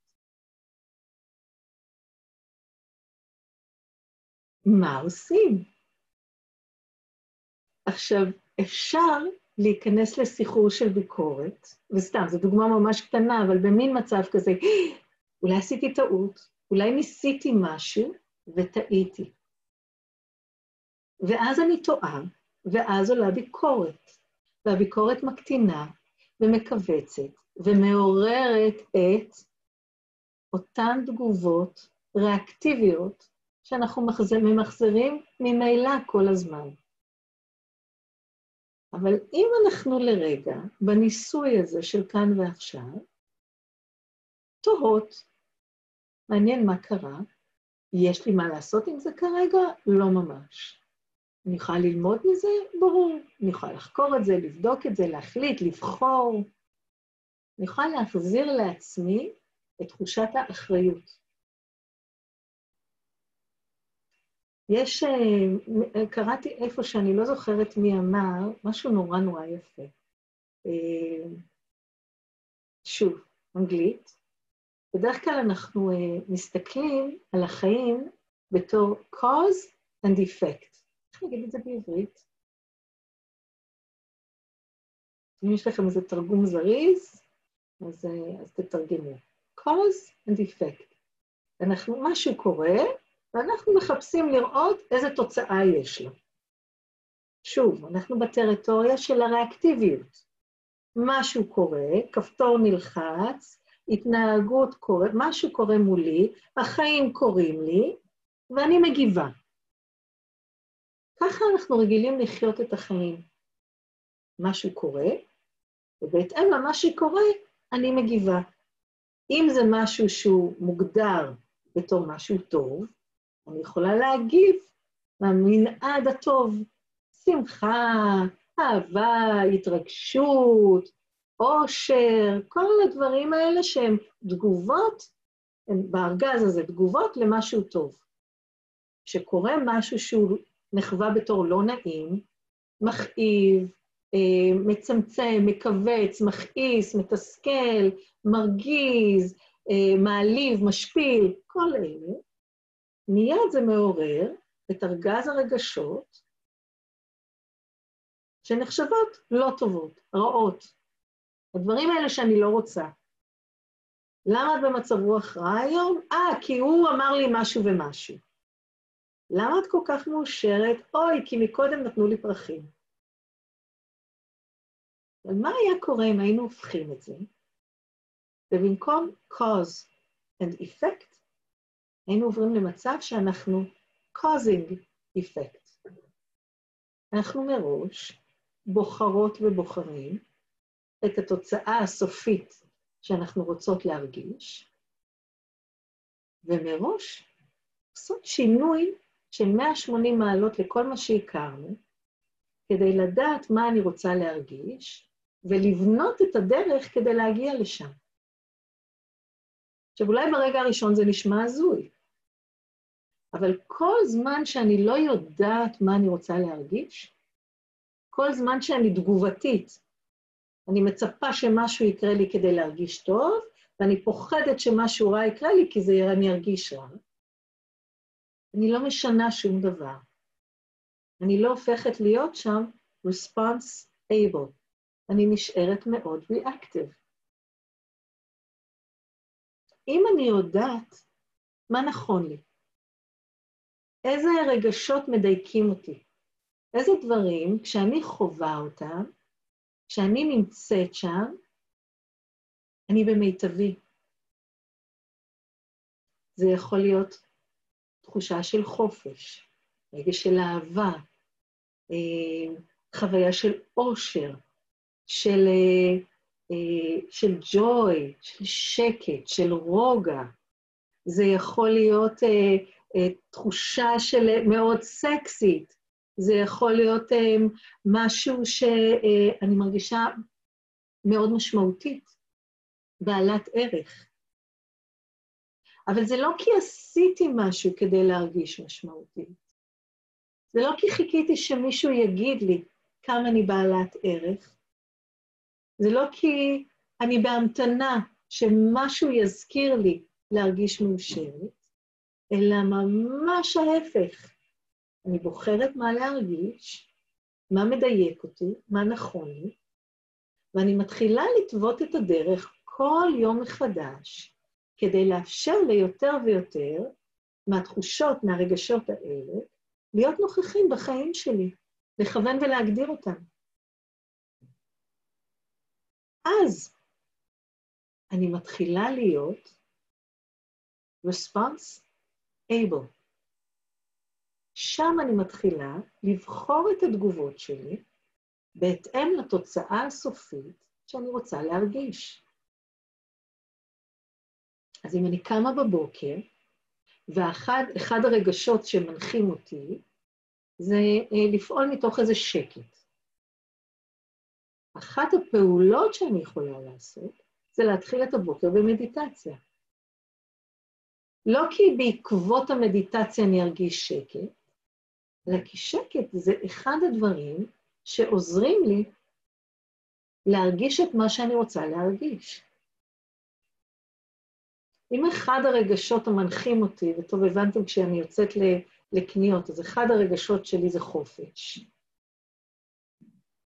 מה עושים? עכשיו, אפשר להיכנס לסחרור של ביקורת, וסתם, זו דוגמה ממש קטנה, אבל במין מצב כזה, אולי עשיתי טעות, אולי ניסיתי משהו וטעיתי. ואז אני טועה, ואז עולה ביקורת, והביקורת מקטינה ומכווצת ומעוררת את אותן תגובות ריאקטיביות שאנחנו ממחזרים ממילא כל הזמן. אבל אם אנחנו לרגע, בניסוי הזה של כאן ועכשיו, תוהות, מעניין מה קרה, יש לי מה לעשות עם זה כרגע? לא ממש. אני יכולה ללמוד מזה? ברור. אני יכולה לחקור את זה, לבדוק את זה, להחליט, לבחור. אני יכולה להחזיר לעצמי את תחושת האחריות. יש, אה, קראתי איפה שאני לא זוכרת מי אמר, משהו נורא נורא יפה. אה, שוב, אנגלית. בדרך כלל אנחנו אה, מסתכלים על החיים בתור cause and effect. איך נגיד את זה בעברית? אם יש לכם איזה תרגום זריז, אז, אז תתרגמו. cause and effect. אנחנו, משהו קורה, ואנחנו מחפשים לראות איזה תוצאה יש לו. שוב, אנחנו בטריטוריה של הריאקטיביות. משהו קורה, כפתור נלחץ, התנהגות קורה, משהו קורה מולי, החיים קורים לי, ואני מגיבה. ככה אנחנו רגילים לחיות את החיים. משהו קורה, ובהתאם למה שקורה, אני מגיבה. אם זה משהו שהוא מוגדר בתור משהו טוב, אני יכולה להגיב מהמנעד הטוב. שמחה, אהבה, התרגשות, עושר, כל הדברים האלה שהם תגובות, הם בארגז הזה תגובות למשהו טוב. כשקורה משהו שהוא נחווה בתור לא נעים, מכאיב, אה, מצמצם, מכווץ, מכעיס, מתסכל, מרגיז, אה, מעליב, משפיל, כל אלה, מיד זה מעורר את ארגז הרגשות שנחשבות לא טובות, רעות. הדברים האלה שאני לא רוצה. למה את במצב רוח רע היום? אה, כי הוא אמר לי משהו ומשהו. למה את כל כך מאושרת? אוי, כי מקודם נתנו לי פרחים. אבל מה היה קורה אם היינו הופכים את זה, ובמקום cause and effect, היינו עוברים למצב שאנחנו causing effect. אנחנו מראש בוחרות ובוחרים את התוצאה הסופית שאנחנו רוצות להרגיש, ומראש לעשות שינוי של 180 מעלות לכל מה שהכרנו, כדי לדעת מה אני רוצה להרגיש, ולבנות את הדרך כדי להגיע לשם. עכשיו, אולי ברגע הראשון זה נשמע הזוי, אבל כל זמן שאני לא יודעת מה אני רוצה להרגיש, כל זמן שאני תגובתית, אני מצפה שמשהו יקרה לי כדי להרגיש טוב, ואני פוחדת שמשהו רע יקרה לי כי זה, אני ארגיש רע, אני לא משנה שום דבר. אני לא הופכת להיות שם response able. אני נשארת מאוד reactive. אם אני יודעת מה נכון לי, איזה רגשות מדייקים אותי, איזה דברים, כשאני חווה אותם, כשאני נמצאת שם, אני במיטבי. זה יכול להיות תחושה של חופש, רגש של אהבה, אה, חוויה של אושר, של, אה, אה, של ג'וי, של שקט, של רוגע. זה יכול להיות תחושה של מאוד סקסית, זה יכול להיות משהו שאני מרגישה מאוד משמעותית, בעלת ערך. אבל זה לא כי עשיתי משהו כדי להרגיש משמעותית. זה לא כי חיכיתי שמישהו יגיד לי כמה אני בעלת ערך. זה לא כי אני בהמתנה שמשהו יזכיר לי להרגיש מאושרת, אלא ממש ההפך. אני בוחרת מה להרגיש, מה מדייק אותי, מה נכון לי, ואני מתחילה לטוות את הדרך כל יום מחדש, כדי לאפשר ליותר ויותר מהתחושות, מהרגשות האלה, להיות נוכחים בחיים שלי, לכוון ולהגדיר אותם. אז אני מתחילה להיות response able. שם אני מתחילה לבחור את התגובות שלי בהתאם לתוצאה הסופית שאני רוצה להרגיש. אז אם אני קמה בבוקר, ואחד הרגשות שמנחים אותי זה אה, לפעול מתוך איזה שקט. אחת הפעולות שאני יכולה לעשות זה להתחיל את הבוקר במדיטציה. לא כי בעקבות המדיטציה אני ארגיש שקט, אלא כי שקט זה אחד הדברים שעוזרים לי להרגיש את מה שאני רוצה להרגיש. אם אחד הרגשות המנחים אותי, וטוב, הבנתם כשאני יוצאת לקניות, אז אחד הרגשות שלי זה חופש.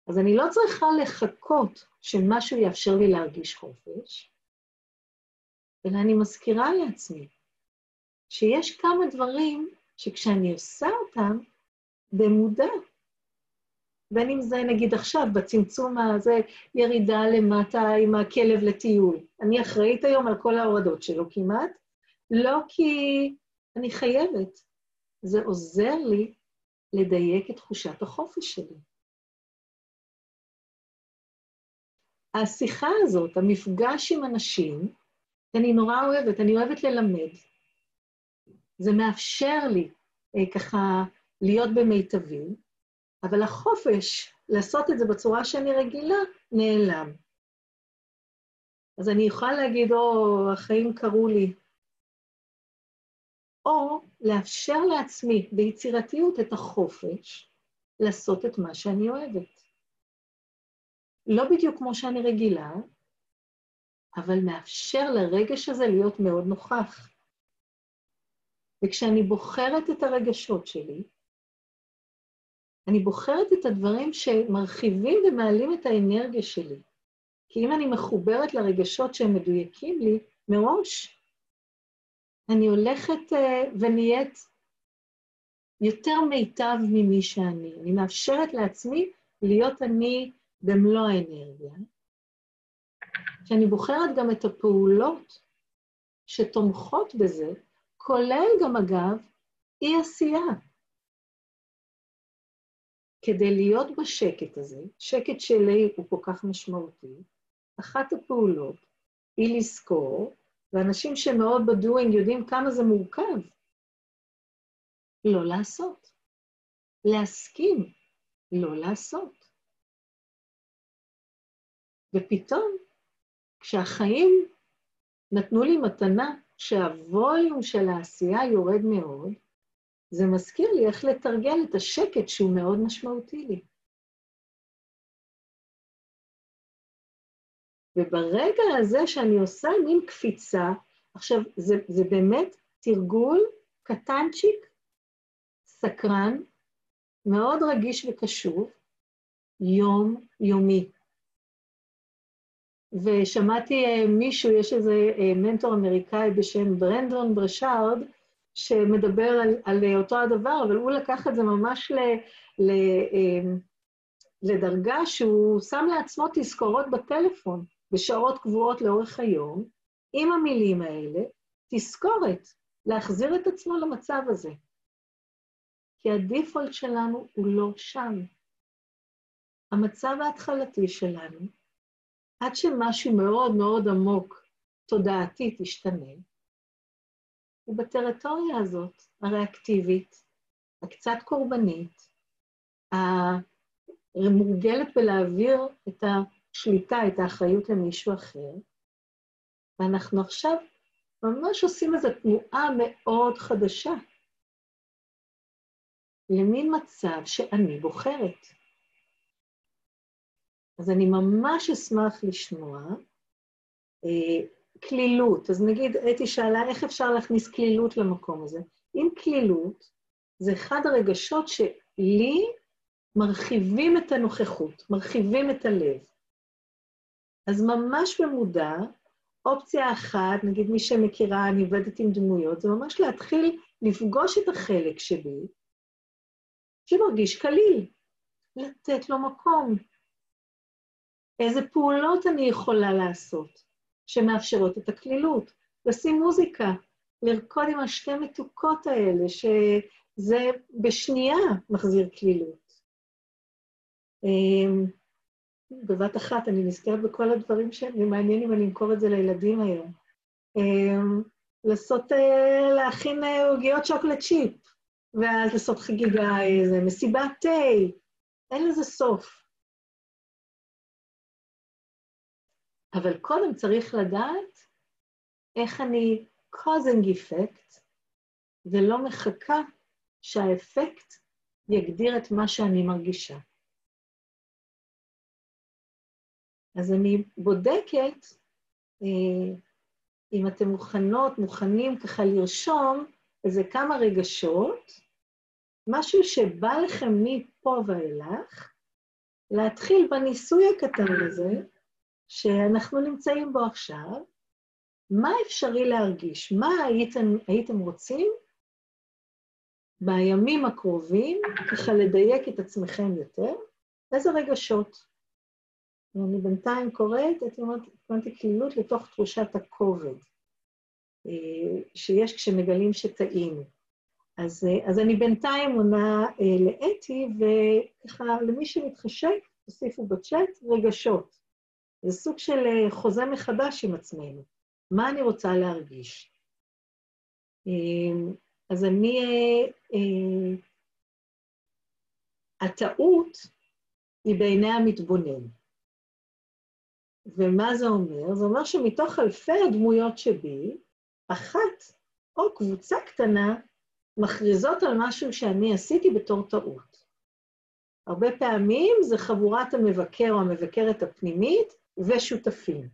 אז אני לא צריכה לחכות שמשהו יאפשר לי להרגיש חופש, אלא אני מזכירה לעצמי שיש כמה דברים שכשאני עושה אותם, במודע, בין אם זה נגיד עכשיו, בצמצום הזה, ירידה למטה עם הכלב לטיול. אני אחראית היום על כל ההורדות שלו כמעט, לא כי אני חייבת, זה עוזר לי לדייק את תחושת החופש שלי. השיחה הזאת, המפגש עם אנשים, אני נורא אוהבת, אני אוהבת ללמד. זה מאפשר לי אה, ככה להיות במיטבי, אבל החופש לעשות את זה בצורה שאני רגילה נעלם. אז אני יכולה להגיד, או, החיים קרו לי, או לאפשר לעצמי ביצירתיות את החופש לעשות את מה שאני אוהבת. לא בדיוק כמו שאני רגילה, אבל מאפשר לרגש הזה להיות מאוד נוכח. וכשאני בוחרת את הרגשות שלי, אני בוחרת את הדברים שמרחיבים ומעלים את האנרגיה שלי. כי אם אני מחוברת לרגשות שהם מדויקים לי מראש, אני הולכת uh, ונהיית יותר מיטב ממי שאני. אני מאפשרת לעצמי להיות אני במלוא האנרגיה, שאני בוחרת גם את הפעולות שתומכות בזה, כולל גם, אגב, אי-עשייה. כדי להיות בשקט הזה, שקט שלי הוא כל כך משמעותי, אחת הפעולות היא לזכור, ואנשים שמאוד בדואינג יודעים כמה זה מורכב, לא לעשות. להסכים, לא לעשות. ופתאום, כשהחיים נתנו לי מתנה שהווליום של העשייה יורד מאוד, זה מזכיר לי איך לתרגל את השקט שהוא מאוד משמעותי לי. וברגע הזה שאני עושה מין קפיצה, עכשיו, זה, זה באמת תרגול קטנצ'יק, סקרן, מאוד רגיש וקשוב, יום-יומי. ושמעתי אה, מישהו, יש איזה אה, מנטור אמריקאי בשם ברנדון ברשארד, שמדבר על, על אותו הדבר, אבל הוא לקח את זה ממש ל, ל, אה, לדרגה שהוא שם לעצמו תזכורות בטלפון בשעות קבועות לאורך היום, עם המילים האלה, תזכורת, להחזיר את עצמו למצב הזה. כי הדיפולט שלנו הוא לא שם. המצב ההתחלתי שלנו, עד שמשהו מאוד מאוד עמוק, תודעתית, ישתנה, הוא בטריטוריה הזאת, הריאקטיבית, הקצת קורבנית, המורגלת בלהעביר את השליטה, את האחריות למישהו אחר, ואנחנו עכשיו ממש עושים איזו תנועה מאוד חדשה למין מצב שאני בוחרת. אז אני ממש אשמח לשמוע אה, כלילות. אז נגיד, אתי שאלה, איך אפשר להכניס כלילות למקום הזה? אם כלילות, זה אחד הרגשות שלי מרחיבים את הנוכחות, מרחיבים את הלב. אז ממש במודע, אופציה אחת, נגיד מי שמכירה, אני עובדת עם דמויות, זה ממש להתחיל לפגוש את החלק שבי, שמרגיש קליל, לתת לו מקום. איזה פעולות אני יכולה לעשות? שמאפשרות את הקלילות. לשים מוזיקה, לרקוד עם השתי מתוקות האלה, שזה בשנייה מחזיר קלילות. אמ, בבת אחת, אני נזכרת בכל הדברים שמעניין אם אני אמכור את זה לילדים היום. אמ, לעשות, אה, להכין אה, עוגיות שוקולד צ'יפ, ואז לעשות חגיגה, איזה מסיבת תה, אין לזה סוף. אבל קודם צריך לדעת איך אני causing effect, ולא מחכה שהאפקט יגדיר את מה שאני מרגישה. אז אני בודקת אה, אם אתם מוכנות, מוכנים ככה לרשום איזה כמה רגשות משהו שבא לכם מפה ואילך, להתחיל בניסוי הקטן הזה, שאנחנו נמצאים בו עכשיו, מה אפשרי להרגיש? מה הייתם, הייתם רוצים בימים הקרובים, ככה לדייק את עצמכם יותר? איזה רגשות? אני בינתיים קוראת, הייתי אומרת, התכוונתי כלילות לתוך תחושת הכובד אה, שיש כשמגלים שטעינו. אז, אה, אז אני בינתיים עונה אה, לאתי, וככה, למי שמתחשק, תוסיפו בצ'אט רגשות. זה סוג של אה, חוזה מחדש עם עצמנו. מה אני רוצה להרגיש? אה, אז אני... אה, אה, הטעות היא בעיני המתבונן. ומה זה אומר? זה אומר שמתוך אלפי הדמויות שבי, אחת או קבוצה קטנה מכריזות על משהו שאני עשיתי בתור טעות. הרבה פעמים זה חבורת המבקר או המבקרת הפנימית ושותפים.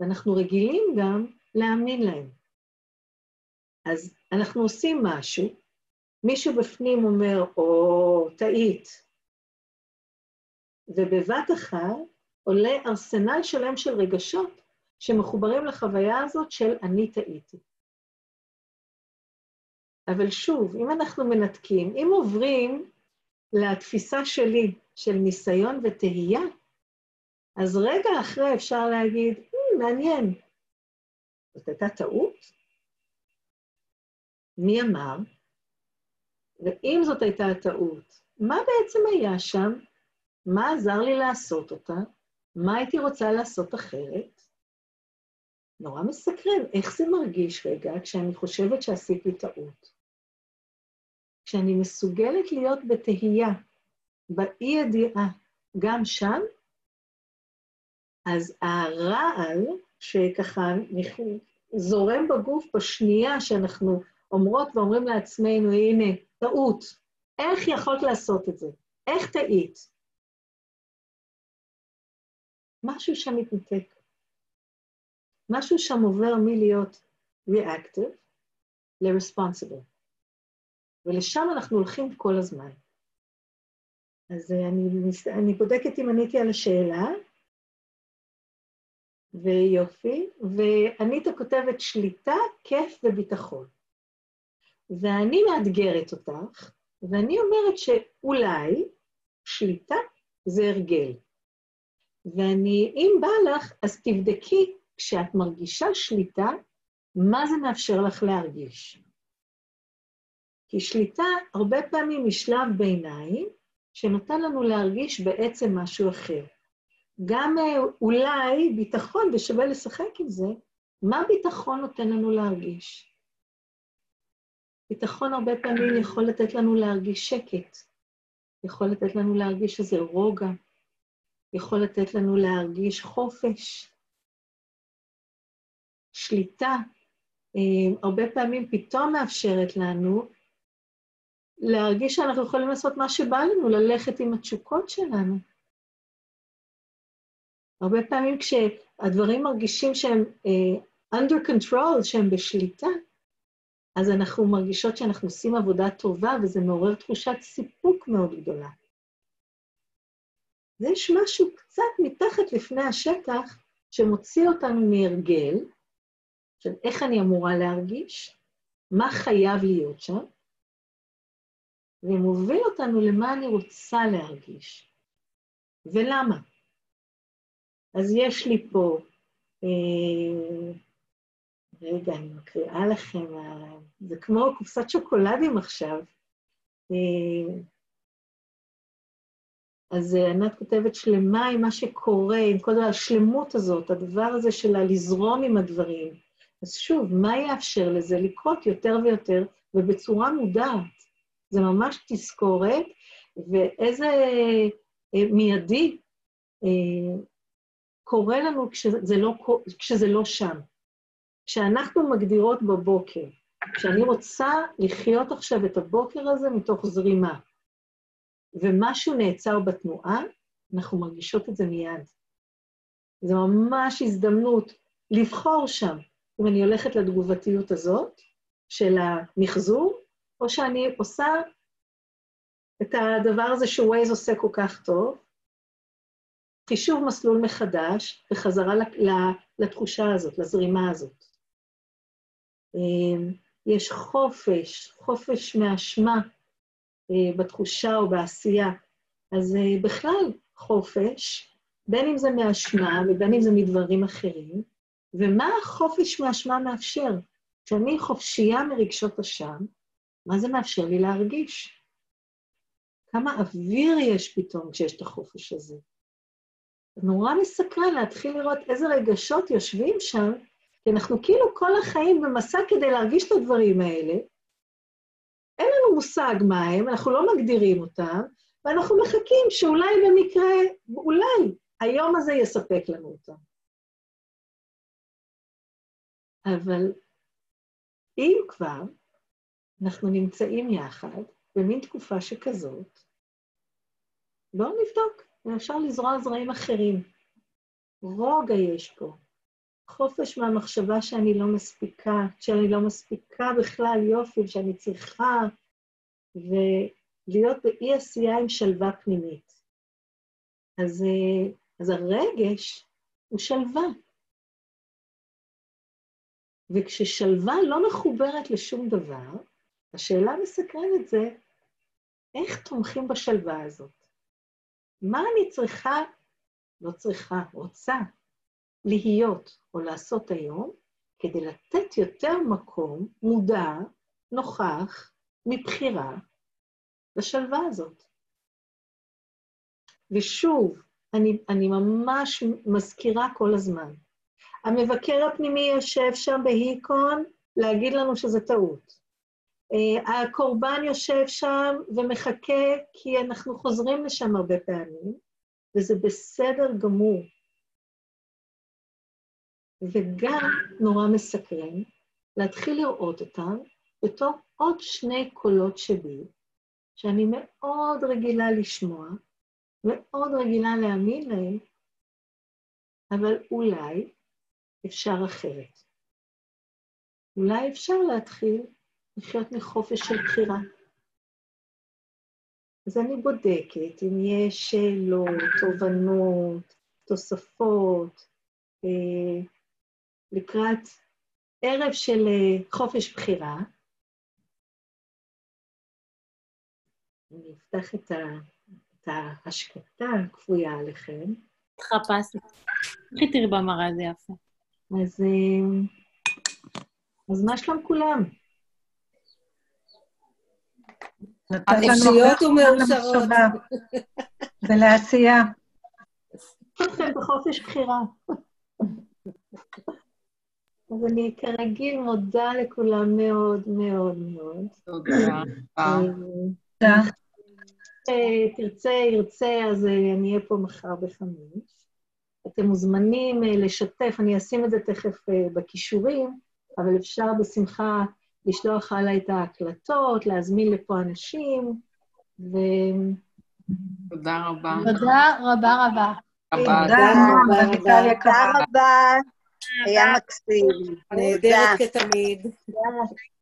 ואנחנו רגילים גם להאמין להם. אז אנחנו עושים משהו, מישהו בפנים אומר, או, טעית, ובבת אחת עולה ארסנל שלם של רגשות שמחוברים לחוויה הזאת של אני טעיתי. אבל שוב, אם אנחנו מנתקים, אם עוברים לתפיסה שלי של ניסיון ותהייה, אז רגע אחרי אפשר להגיד, hmm, מעניין, זאת הייתה טעות? מי אמר? ואם זאת הייתה הטעות, מה בעצם היה שם? מה עזר לי לעשות אותה? מה הייתי רוצה לעשות אחרת? נורא מסקרן, איך זה מרגיש רגע כשאני חושבת שעשיתי טעות? כשאני מסוגלת להיות בתהייה, באי-ידיעה, גם שם, אז הרעל שככה זורם בגוף בשנייה שאנחנו אומרות ואומרים לעצמנו, הנה, טעות, איך יכולת לעשות את זה? איך טעית? משהו שם מתנתק. משהו שם עובר מלהיות reactive ל-responsible. ולשם אנחנו הולכים כל הזמן. אז אני, אני בודקת אם עניתי על השאלה, ויופי, ואניטה כותבת שליטה, כיף וביטחון. ואני מאתגרת אותך, ואני אומרת שאולי שליטה זה הרגל. ואני, אם בא לך, אז תבדקי, כשאת מרגישה שליטה, מה זה מאפשר לך להרגיש. כי שליטה הרבה פעמים היא שלב ביניים, שנותן לנו להרגיש בעצם משהו אחר. גם אה, אולי ביטחון, ושווה לשחק עם זה, מה ביטחון נותן לנו להרגיש? ביטחון הרבה פעמים יכול לתת לנו להרגיש שקט, יכול לתת לנו להרגיש איזה רוגע, יכול לתת לנו להרגיש חופש, שליטה. אה, הרבה פעמים פתאום מאפשרת לנו להרגיש שאנחנו יכולים לעשות מה שבא לנו, ללכת עם התשוקות שלנו. הרבה פעמים כשהדברים מרגישים שהם uh, under control, שהם בשליטה, אז אנחנו מרגישות שאנחנו עושים עבודה טובה, וזה מעורר תחושת סיפוק מאוד גדולה. ויש משהו קצת מתחת לפני השטח שמוציא אותנו מהרגל, של איך אני אמורה להרגיש, מה חייב להיות שם, ומוביל אותנו למה אני רוצה להרגיש, ולמה. אז יש לי פה, אה, רגע, אני מקריאה לכם, זה כמו קופסת שוקולדים עכשיו. אה, אז אה, ענת כותבת שלמה עם מה שקורה, עם כל השלמות הזאת, הדבר הזה של לזרום עם הדברים. אז שוב, מה יאפשר לזה לקרות יותר ויותר ובצורה מודעת? זה ממש תזכורת, ואיזה אה, מיידי אה, קורה לנו כשזה לא, כשזה לא שם. כשאנחנו מגדירות בבוקר, כשאני רוצה לחיות עכשיו את הבוקר הזה מתוך זרימה, ומשהו נעצר בתנועה, אנחנו מרגישות את זה מיד. זו ממש הזדמנות לבחור שם אם אני הולכת לתגובתיות הזאת של המחזור, או שאני עושה את הדבר הזה שווייז עושה כל כך טוב, חישוב מסלול מחדש וחזרה לתחושה הזאת, לזרימה הזאת. אמ, יש חופש, חופש מאשמה אה, בתחושה או בעשייה. אז אה, בכלל חופש, בין אם זה מאשמה ובין אם זה מדברים אחרים, ומה החופש מאשמה מאפשר? כשאני חופשייה מרגשות אשם, מה זה מאפשר לי להרגיש? כמה אוויר יש פתאום כשיש את החופש הזה. נורא מסקרן להתחיל לראות איזה רגשות יושבים שם, כי אנחנו כאילו כל החיים במסע כדי להרגיש את הדברים האלה. אין לנו מושג מה הם, אנחנו לא מגדירים אותם, ואנחנו מחכים שאולי במקרה, אולי היום הזה יספק לנו אותם. אבל אם כבר אנחנו נמצאים יחד במין תקופה שכזאת, בואו נבדוק, אפשר לזרוע זרעים אחרים. רוגע יש פה. חופש מהמחשבה שאני לא מספיקה, שאני לא מספיקה בכלל יופי, שאני צריכה, ולהיות באי עשייה עם שלווה פנימית. אז, אה, אז הרגש הוא שלווה. וכששלווה לא מחוברת לשום דבר, השאלה המסקרנת זה, איך תומכים בשלווה הזאת? מה אני צריכה, לא צריכה, רוצה, להיות או לעשות היום, כדי לתת יותר מקום מודע, נוכח, מבחירה, לשלווה הזאת. ושוב, אני, אני ממש מזכירה כל הזמן, המבקר הפנימי יושב שם בהיקון להגיד לנו שזה טעות. אה, הקורבן יושב שם ומחכה כי אנחנו חוזרים לשם הרבה פעמים, וזה בסדר גמור. וגם נורא מסקרן להתחיל לראות אותם בתור עוד שני קולות שבי, שאני מאוד רגילה לשמוע, מאוד רגילה להאמין להם, אבל אולי אפשר אחרת. אולי אפשר להתחיל לחיות מחופש של בחירה. אז אני בודקת אם יש שאלות, תובנות, תוספות, אה, לקראת ערב של אה, חופש בחירה. אני אפתח את, ה, את ההשקטה הכפויה עליכם. התחפשת. איך תראי במראה, זה יפה. אז, אה, אז מה שלום כולם? חופשיות ומאושרות. ולעשייה. אתכם בחופש בחירה. אז אני כרגיל מודה לכולם מאוד מאוד מאוד. תודה. אה, תרצה, ירצה, אז אני אהיה פה מחר בחמש. אתם מוזמנים אה, לשתף, אני אשים את זה תכף אה, בכישורים, אבל אפשר בשמחה לשלוח הלאה את ההקלטות, להזמין לפה אנשים, ו... תודה רבה. תודה רבה רבה. תודה רבה. היה מקסים. נהדרת כתמיד.